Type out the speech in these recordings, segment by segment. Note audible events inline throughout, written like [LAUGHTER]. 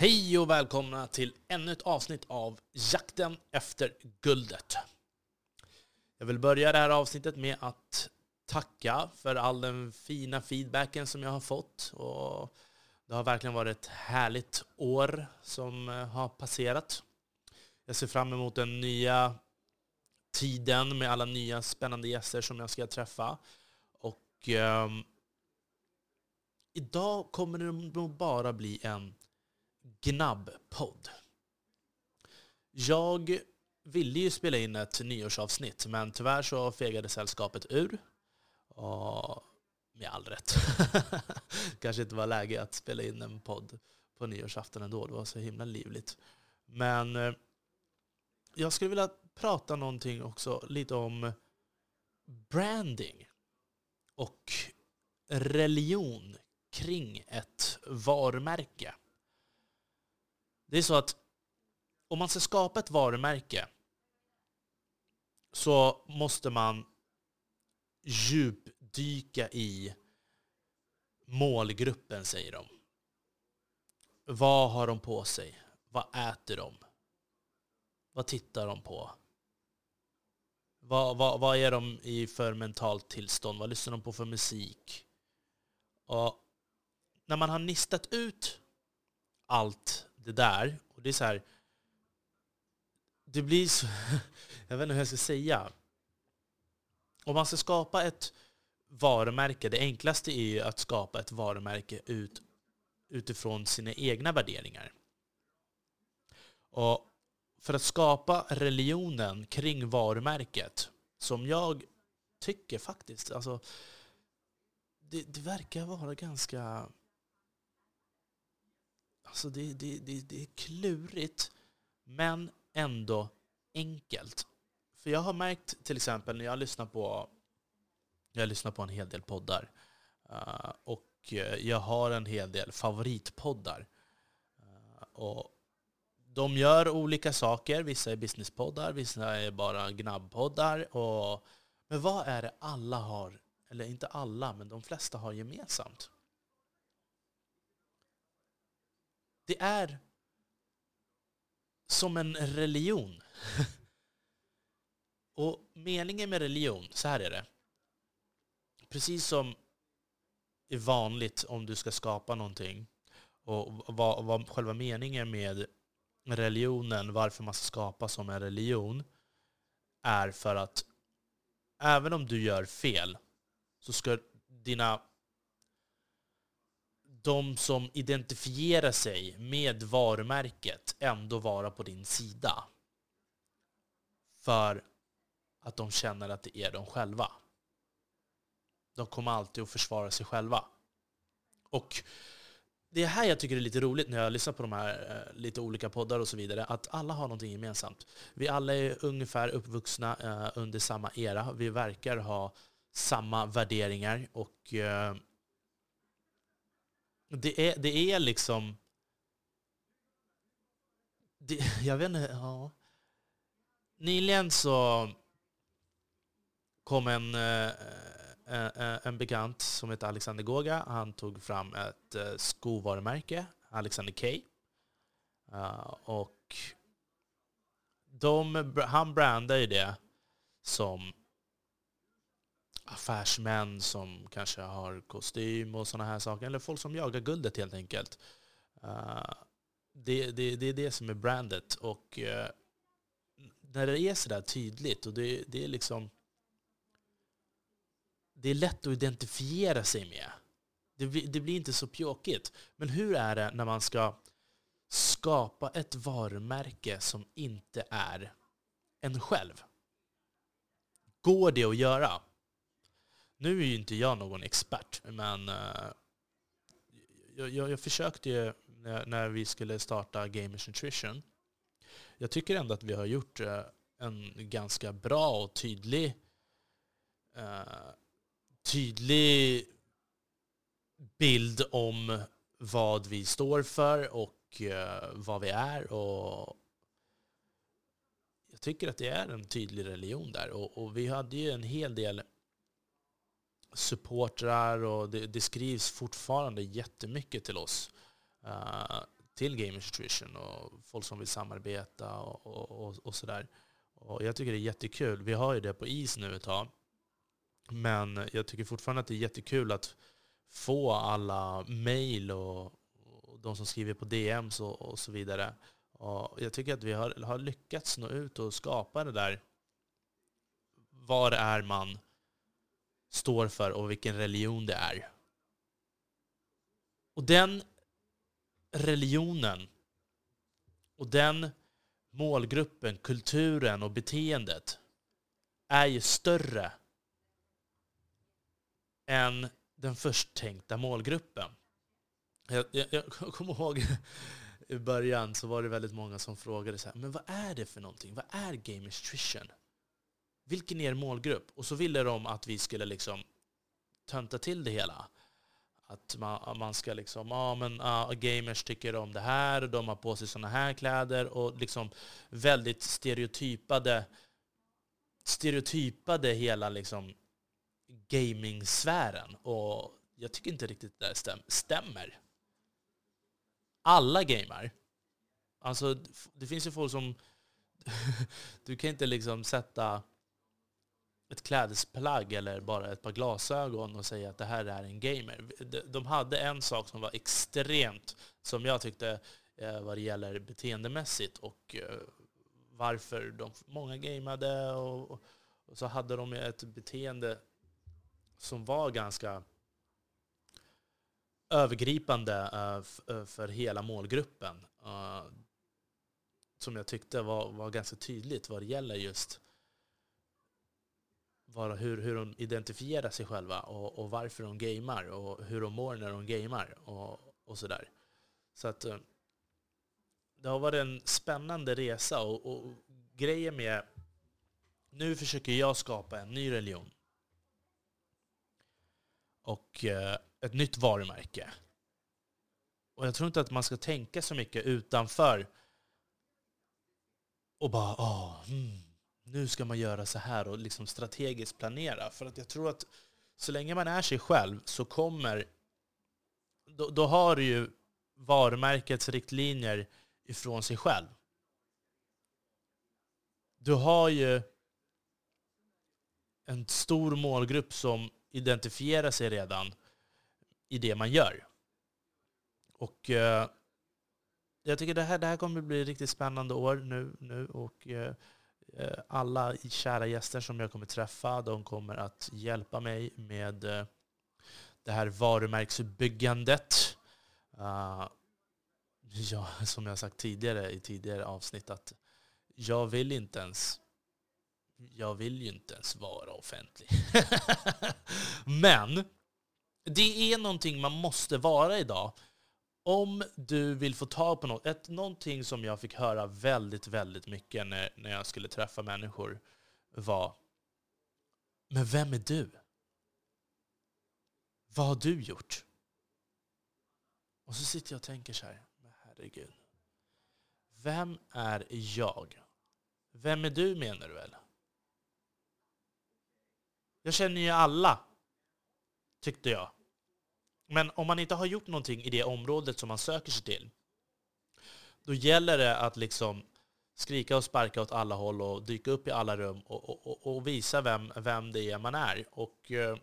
Hej och välkomna till ännu ett avsnitt av Jakten efter guldet. Jag vill börja det här avsnittet med att tacka för all den fina feedbacken som jag har fått. Och det har verkligen varit ett härligt år som eh, har passerat. Jag ser fram emot den nya tiden med alla nya spännande gäster som jag ska träffa. Och eh, idag kommer det nog bara bli en gnabbpodd. Jag ville ju spela in ett nyårsavsnitt, men tyvärr så fegade sällskapet ur. Och med all rätt. [LAUGHS] Kanske inte var läge att spela in en podd på nyårsafton ändå. Det var så himla livligt. Men eh, jag skulle vilja prata någonting också lite om branding och religion kring ett varumärke. Det är så att om man ska skapa ett varumärke så måste man djupdyka i målgruppen, säger de. Vad har de på sig? Vad äter de? Vad tittar de på? Vad, vad, vad är de i för mentalt tillstånd? Vad lyssnar de på för musik? Och när man har nistat ut allt det där, och det är så här, det blir så, [LAUGHS] jag vet inte hur jag ska säga. Om man ska skapa ett varumärke, det enklaste är ju att skapa ett varumärke ut, utifrån sina egna värderingar. Och för att skapa religionen kring varumärket, som jag tycker faktiskt, alltså, det, det verkar vara ganska... Alltså det, det, det, det är klurigt, men ändå enkelt. För jag har märkt till exempel när jag lyssnar på, jag lyssnar på en hel del poddar uh, och jag har en hel del favoritpoddar. Uh, och de gör olika saker. Vissa är businesspoddar, vissa är bara gnabbpoddar. Och, men vad är det alla har, eller inte alla, men de flesta har gemensamt? Det är som en religion. [LAUGHS] och meningen med religion, så här är det. Precis som är vanligt om du ska skapa någonting och vad, vad själva meningen med religionen, varför man ska skapa som en religion, är för att även om du gör fel så ska dina de som identifierar sig med varumärket ändå vara på din sida. För att de känner att det är de själva. De kommer alltid att försvara sig själva. Och det är här jag tycker det är lite roligt när jag lyssnar på de här eh, lite olika poddar och så vidare, att alla har någonting gemensamt. Vi alla är ungefär uppvuxna eh, under samma era. Vi verkar ha samma värderingar och eh, det, är, det är liksom... Det, [LAUGHS] jag vet inte, ja. Nyligen så kom en eh, eh, eh, en bekant som heter Alexander Goga. Han tog fram ett skovarumärke, Alexander K. Och de, han brandar ju det som affärsmän som kanske har kostym och sådana här saker. Eller folk som jagar guldet helt enkelt. Eh, det, det, det är det som är brandet. Och eh, när det är sådär tydligt och det, det är liksom det är lätt att identifiera sig med. Det, det blir inte så pjåkigt. Men hur är det när man ska skapa ett varumärke som inte är en själv? Går det att göra? Nu är ju inte jag någon expert, men eh, jag, jag, jag, försökte ju när, när, vi skulle starta Gamers Nutrition. Jag tycker ändå att vi har gjort eh, en ganska bra och tydlig eh, tydlig bild om vad vi står för och vad vi är. Och jag tycker att det är en tydlig religion där. Och, och vi hade ju en hel del supportrar och det, det, skrivs fortfarande jättemycket till oss. Uh, till Gamers Nutrition och folk som vill samarbeta och, och, och, och sådär. Och jag tycker det är jättekul. Vi har ju det på is nu ett tag. Men jag tycker fortfarande att det är jättekul att få alla mejl och, och de som skriver på DMs och, och så vidare. Och jag tycker att vi har, har lyckats nå ut och skapa det där. Var är man står för och vilken religion det är. Och den religionen och den målgruppen, kulturen och beteendet är ju större än den först tänkta målgruppen. Jag, jag, jag kommer ihåg i början så var det väldigt många som frågade så här, men vad är det för någonting? Vad är gamestrition? Vilken är er målgrupp? Och så ville de att vi skulle liksom tönta till det hela. Att man, man ska liksom, ja men ah, gamers tycker om det här, de har på sig sådana här kläder och liksom väldigt stereotypade, stereotypade hela liksom gaming-sfären. Och jag tycker inte riktigt det stäm stämmer. Alla gamar. Alltså, det finns ju folk som... [LAUGHS] du kan inte liksom sätta ett klädesplagg eller bara ett par glasögon och säga att det här är en gamer. De hade en sak som var extremt, som jag tyckte eh, vad det gäller beteendemässigt och eh, varför de, många gamade och, och så hade de ett beteende som var ganska övergripande eh, för hela målgruppen. Som jag tyckte var, var ganska tydligt vad det gäller just vad, hur, hur de identifierar sig själva och, och, varför de gamar och hur de mår när de gamar och, och sådär. Så att eh, det har varit en spännande resa och, och grejen med nu försöker jag skapa en ny religion och eh, ett nytt varumärke. Och jag tror inte att man ska tänka så mycket utanför och bara åh, hmm, nu ska man göra så här och liksom strategiskt planera. För att jag tror att så länge man är sig själv så kommer... Då, då har du ju varumärkets riktlinjer ifrån sig själv. Du har ju en stor målgrupp som identifierar sig redan i det man gör. Och eh, jag tycker det här, det här kommer bli ett riktigt spännande år nu. nu och eh, Eh, alla kära gäster som jag kommer träffa, de kommer att hjälpa mig med eh, det här varumärkesbyggandet. Eh, ja, [LAUGHS] som jag sagt tidigare i tidigare avsnitt, att jag vill inte ens jag vill ju inte ens vara offentlig. [LAUGHS] Men det är någonting man måste vara idag. Om du vill få tag på något, ett, någonting som jag fick höra väldigt, väldigt mycket när, när jag skulle träffa människor var Men vem är du? Vad har du gjort? Och så sitter jag och tänker så här, men herregud. Vem är jag? Vem är du menar du väl? Jag känner ju alla, tyckte jag. Men om man inte har gjort någonting i det området som man söker sig till, då gäller det att liksom skrika och sparka åt alla håll och dyka upp i alla rum och, och, och visa vem, vem det är man är. Och eh,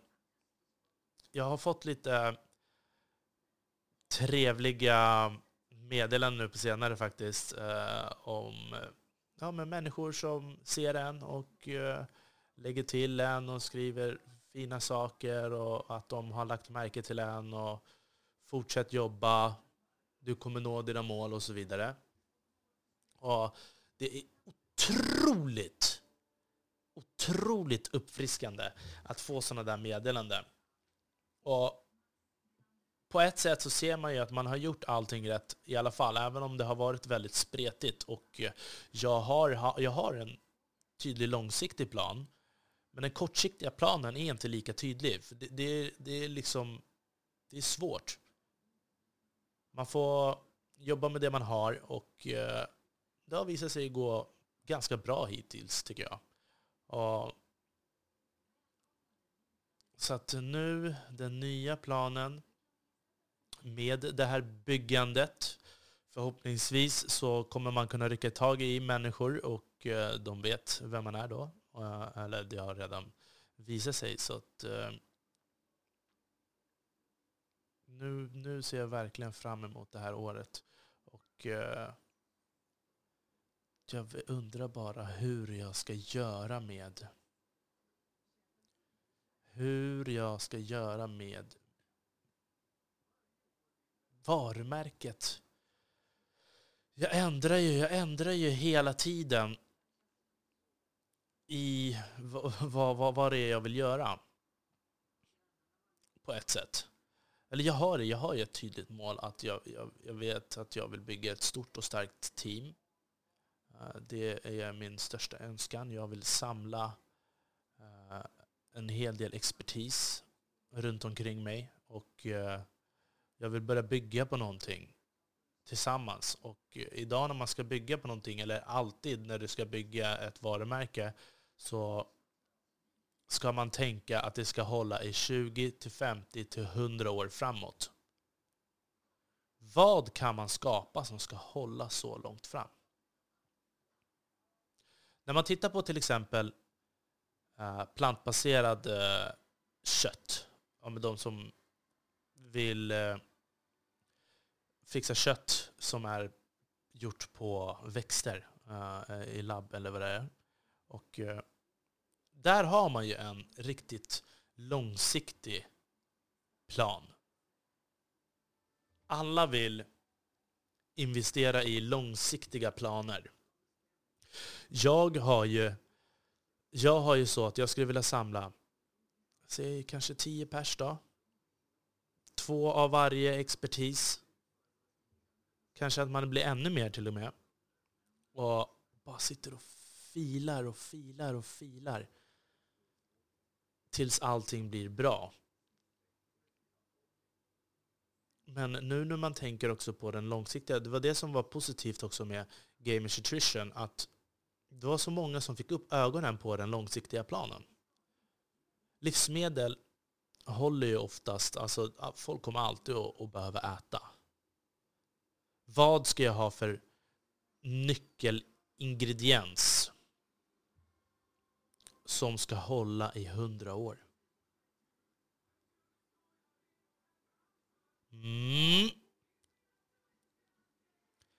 jag har fått lite trevliga meddelanden nu på senare faktiskt eh, om ja, men människor som ser en och eh, lägger till en och skriver fina saker och att de har lagt märke till en och fortsätt jobba, du kommer nå dina mål och så vidare. Och det är otroligt, otroligt uppfriskande att få sådana där meddelanden. Och på ett sätt så ser man ju att man har gjort allting rätt i alla fall, även om det har varit väldigt spretigt. Och jag har, jag har en tydlig långsiktig plan men den kortsiktiga planen är inte lika tydlig. För det, det, det, är liksom, det är svårt. Man får jobba med det man har och eh, det har visat sig gå ganska bra hittills tycker jag. Och så att nu, den nya planen med det här byggandet Förhoppningsvis så kommer man kunna rycka tag i människor och eh, de vet vem man är då. Eh, eller det har redan visat sig. Så att, eh, nu, nu ser jag verkligen fram emot det här året. Och eh, jag undrar bara hur jag ska göra med hur jag ska göra med varumärket. Jag ändrar ju, jag ändrar ju hela tiden i vad, vad, vad det är jag vill göra. På ett sätt. Eller jag har, jag har ju ett tydligt mål att jag, jag, jag vet att jag vill bygga ett stort och starkt team. Eh, det är min största önskan. Jag vill samla eh, en hel del expertis runt omkring mig och eh, jag vill börja bygga på någonting tillsammans. Och idag när man ska bygga på någonting, eller alltid när du ska bygga ett varumärke, så ska man tänka att det ska hålla i 20 till 50 till 100 år framåt. Vad kan man skapa som ska hålla så långt fram? När man tittar på till exempel eh, plantbaserad eh, kött, ja, med de som vill eh, fixa kött som är gjort på växter i labb eller vad det är. Och eh, där har man ju en riktigt långsiktig plan. Alla vill investera i långsiktiga planer. Jag har ju, jag har ju så att jag skulle vilja samla, säg kanske tio pers då. Två av varje expertis. Kanske att man blir ännu mer till och med. Och bara sitter och filar och filar och filar. Tills allting blir bra. Men nu när man tänker också på den långsiktiga, det var det som var positivt också med Gamers Nutrition, att det var så många som fick upp ögonen på den långsiktiga planen. Livsmedel håller ju oftast, alltså folk kommer alltid att, att behöva äta. Vad ska jag ha för nyckelingrediens som ska hålla i hundra år? Mm.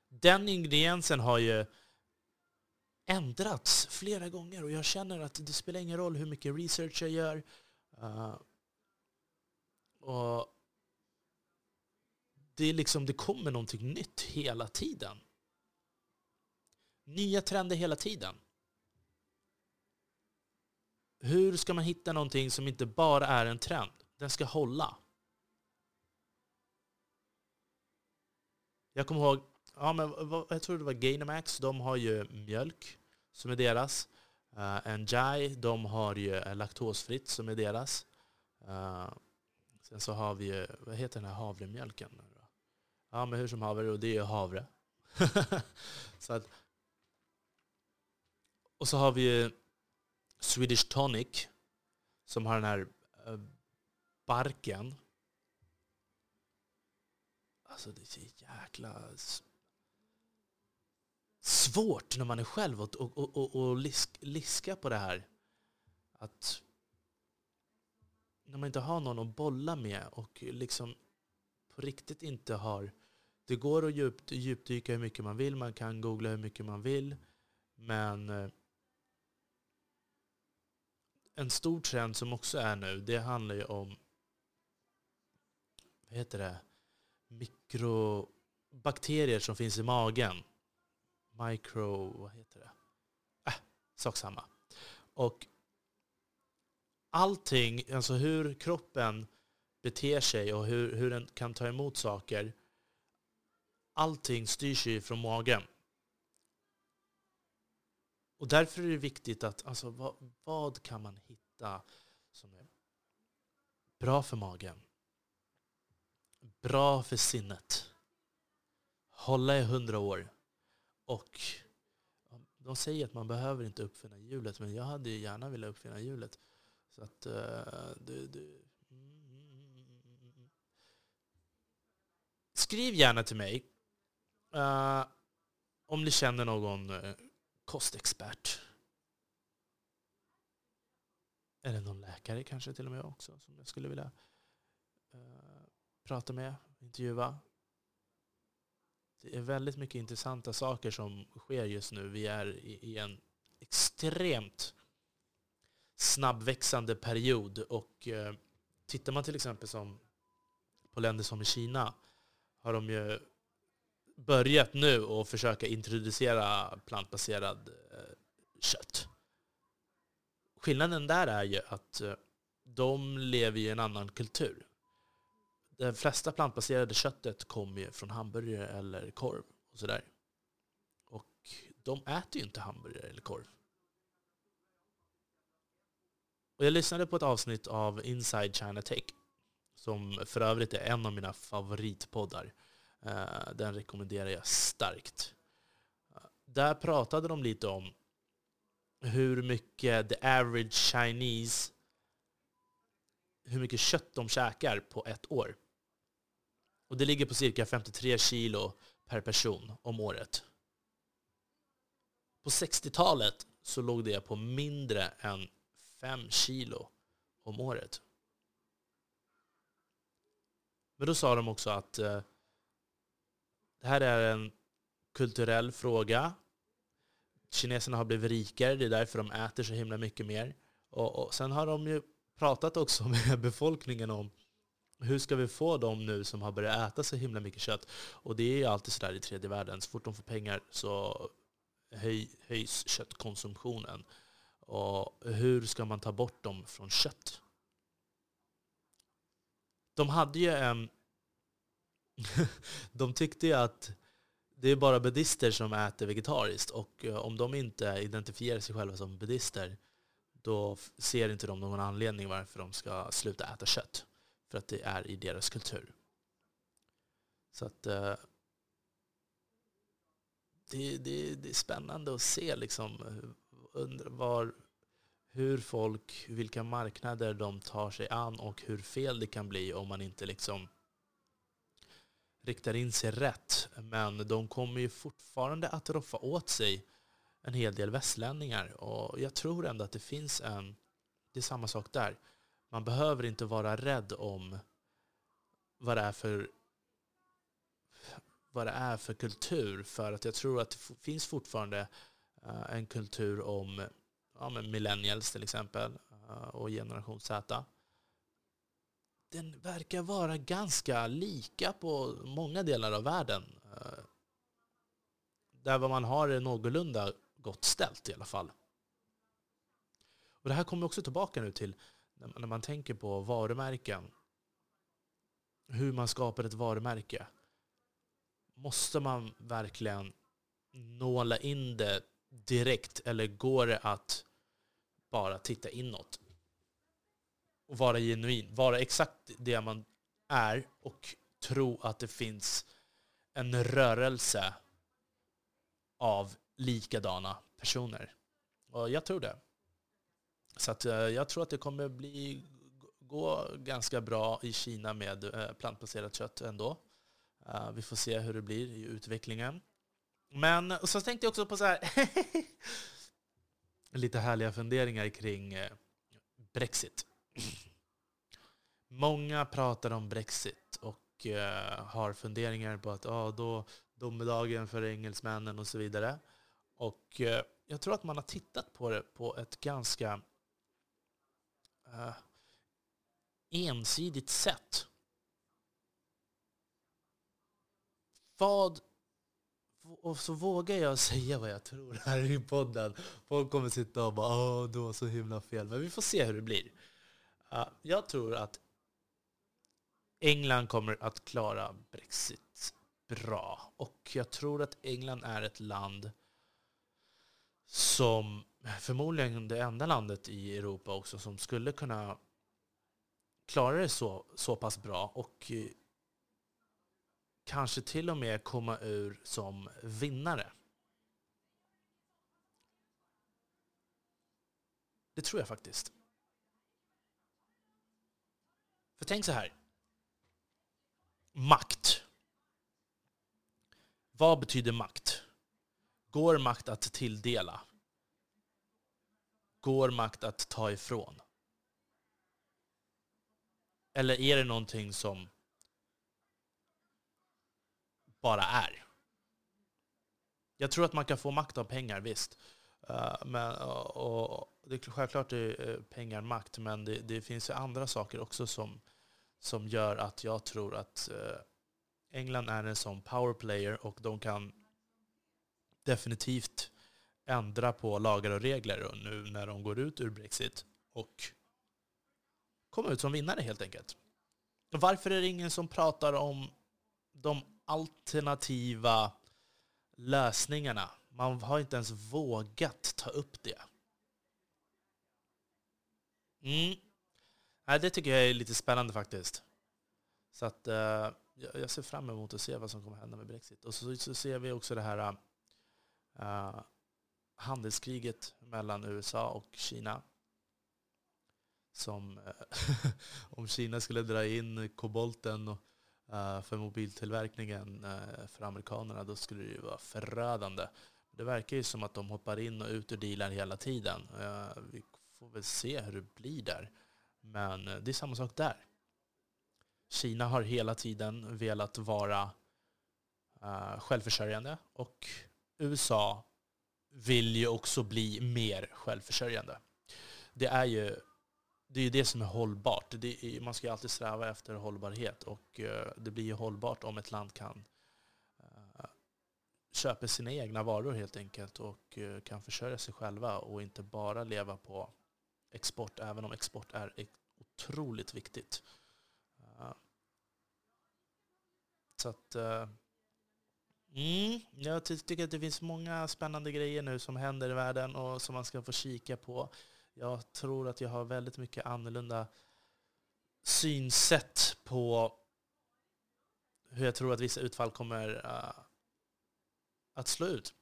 Den ingrediensen har ju ändrats flera gånger och jag känner att det spelar ingen roll hur mycket research jag gör. Uh, och det, är liksom, det kommer någonting nytt hela tiden. Nya trender hela tiden. Hur ska man hitta någonting som inte bara är en trend? Den ska hålla. Jag kommer ihåg, ja, men, jag tror det var Gainamax, de har ju mjölk som är deras. Eh, uh, Enjai, de har ju eh, laktosfritt som är deras. Uh, sen så har vi ju, vad heter den här havremjölken? Ja men hur som haver, och det är ju havre. [LAUGHS] så att, och så har vi ju Swedish Tonic som har den här uh, barken. Alltså det är så jäkla svårt när man är själv och, och, och, och lisk, liska på det här. Att när man inte har någon att bolla med och liksom på riktigt inte har... Det går att djupdyka hur mycket man vill, man kan googla hur mycket man vill, men eh, en stor trend som också är nu, det handlar ju om vad heter det? mikrobakterier som finns i magen micro... Vad heter det? Äh, sak samma. Och allting, alltså hur kroppen beter sig och hur, hur den kan ta emot saker, allting styrs ju från magen. Och därför är det viktigt att, alltså vad, vad kan man hitta som är bra för magen? Bra för sinnet? Hålla i hundra år? Och de säger att man behöver inte uppfinna hjulet, men jag hade ju gärna velat uppfinna hjulet. Så att uh, du, du. Mm. Skriv gärna till mig Uh, om ni känner någon uh, kostexpert. Eller någon läkare kanske till och med också som jag skulle vilja eh, prata med, intervjua. Det är väldigt mycket intressanta saker som sker just nu. Vi är i, i en extremt snabbväxande period och eh, tittar man till exempel som på länder som i Kina har de ju börjat nu att försöka introducera plantbaserad eh, kött. Skillnaden där är ju att eh, de lever i en annan kultur. Det flesta plantbaserade köttet kommer ju från hamburgare eller korv och sådär. Och de äter ju inte hamburgare eller korv. Och jag lyssnade på ett avsnitt av Inside China Tech, som för övrigt är en av mina favoritpoddar. Eh, den rekommenderar jag starkt. Eh, där pratade de lite om hur mycket the average Chinese, hur mycket kött de käkar på ett år. Och det ligger på cirka 53 kilo per person om året. På 60-talet så låg det på mindre än 5 kilo om året. Men då sa de också att eh, det här är en kulturell fråga. Kineserna har blivit rikare, det är därför de äter så himla mycket mer. Och, och sen har de ju pratat också [LAUGHS] med befolkningen om hur ska vi få dem nu som har börjat äta så himla mycket kött? Och det är ju alltid sådär i tredje världen, så fort de får pengar så höj, höjs köttkonsumtionen. Och hur ska man ta bort dem från kött? De hade ju en [LAUGHS] de tyckte ju att det är bara buddister som äter vegetariskt och eh, om de inte identifierar sig själva som buddister då ser inte de någon anledning varför de ska sluta äta kött. För att det är i deras kultur. Så att eh, det, det, det är spännande att se liksom eh, var, hur folk, vilka marknader de tar sig an och hur fel det kan bli om man inte liksom riktar in sig rätt. Men de kommer ju fortfarande att roffa åt sig en hel del västlänningar. Och jag tror ändå att det finns en... Det är samma sak där. Man behöver inte vara rädd om vad det är för vad det är för kultur. För att jag tror att det finns fortfarande eh, en kultur om ja, millennials till exempel eh, och generation Z den verkar vara ganska lika på många delar av världen. Eh, där man har det någorlunda gott ställt i alla fall. Och Det här kommer också tillbaka nu till när man tänker på varumärken. Hur man skapar ett varumärke. Måste man verkligen nåla in det direkt eller går det att bara titta inåt? Och vara genuin. Vara exakt det man är och tro att det finns en rörelse av likadana personer. Och jag tror det. Så att, eh, jag tror att det kommer bli, gå ganska bra i Kina med eh, plantbaserat kött ändå. Eh, vi får se hur det blir i utvecklingen. Men så tänkte jag också på så här [LAUGHS] lite härliga funderingar kring Brexit. Många pratar om Brexit och uh, har funderingar på att ah, då domedagen för engelsmännen och så vidare. Och uh, jag tror att man har tittat på det på ett ganska uh, ensidigt sätt. Vad och så vågar jag [LAUGHS] säga vad jag tror här i podden. Folk kommer sitta och bara åh, du har så himla fel. Men vi får se hur det blir jag tror att England kommer att klara Brexit bra. Och jag tror att England är ett land som förmodligen det enda landet i Europa också som skulle kunna klara det så, så pass bra och eh, kanske till och med komma ur som vinnare. Det tror jag faktiskt. För tänk så här makt. Vad betyder makt? Går makt att tilldela? Går makt att ta ifrån? Eller är det någonting som bara är? Jag tror att man kan få makt av pengar, visst. Eh, men, och, och, det är självklart det är eh, pengar makt, men det, det finns ju andra saker också som, som gör att jag tror att eh, England är en sån powerplayer och de kan definitivt ändra på lagar och regler nu när de går ut ur Brexit och komma ut som vinnare helt enkelt. Varför är det ingen som pratar om de alternativa lösningarna? Man har inte ens vågat ta upp det. Mm. Nej, det tycker jag är lite spännande faktiskt. Så att, uh, jag ser fram emot att se vad som kommer hända med Brexit. Och så, så ser vi också det här uh, handelskriget mellan USA och Kina. Som, uh, [LAUGHS] om Kina skulle dra in kobolten och, uh, för mobiltillverkningen för amerikanerna, då skulle det ju vara förödande. Det verkar ju som att de hoppar in och ut ur dealar hela tiden. Eh, vi får väl se hur det blir där. Men eh, det är samma sak där. Kina har hela tiden velat vara eh, självförsörjande och USA vill ju också bli mer självförsörjande. Det är ju det, är det som är hållbart. Är, man ska ju alltid sträva efter hållbarhet och det blir ju hållbart om ett land kan köper sina egna varor helt enkelt och eh, kan försörja sig själva och inte bara leva på export, även om export är otroligt viktigt. Eh, så att, eh, mm, jag tycker att det finns många spännande grejer nu som händer i världen och som man ska få kika på. Jag tror att jag har väldigt mycket annorlunda synsätt på hur jag tror att vissa utfall kommer uh, att slå ut.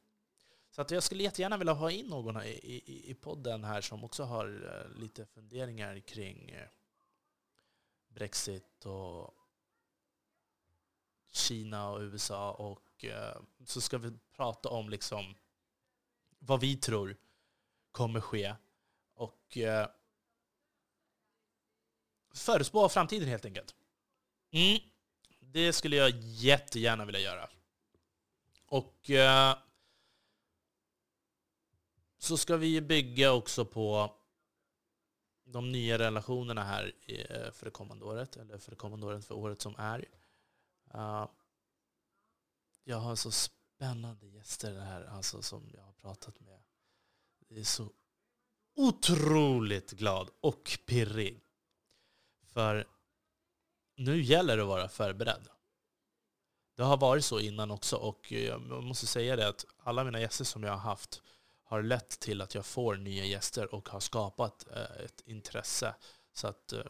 Så att jag skulle jättegärna vilja ha in någon i, i, i podden här som också har eh, lite funderingar kring eh, Brexit och Kina och USA och eh, så ska vi prata om liksom vad vi tror kommer ske och förutspå framtiden helt enkelt. Mm. Det skulle jag jättegärna vilja göra. Och eh, så ska vi bygga också på de nya relationerna här eh, för det kommande året, eller för det kommande året, för året som är. Uh, jag har så spännande gäster här alltså, som jag har pratat med. Jag är så otroligt glad och pirrig. För nu gäller det att vara förberedd. Det har varit så innan också och eh, jag måste säga det att alla mina gäster som jag har haft har lett till att jag får nya gäster och har skapat eh, ett intresse. Så att eh,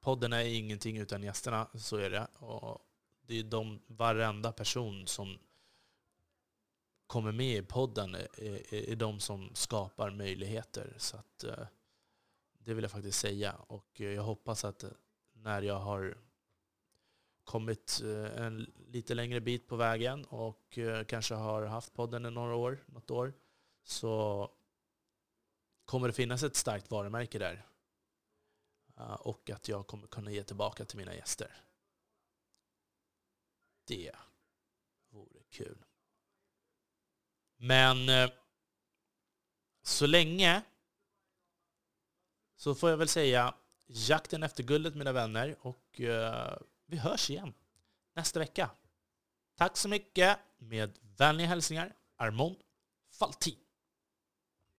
podden är ingenting utan gästerna, så är det. Och det är de, varenda person som kommer med i podden är, är, är de som skapar möjligheter. Så att, det vill jag faktiskt säga. Och jag hoppas att när jag har kommit eh, en lite längre bit på vägen och eh, kanske har haft podden i några år, något år, så kommer det finnas ett starkt varumärke där. Eh, och att jag kommer kunna ge tillbaka till mina gäster. Det vore kul. Men så länge så får jag väl säga jakten efter guldet mina vänner och vi hörs igen nästa vecka. Tack så mycket. Med vänliga hälsningar Armond Faltin.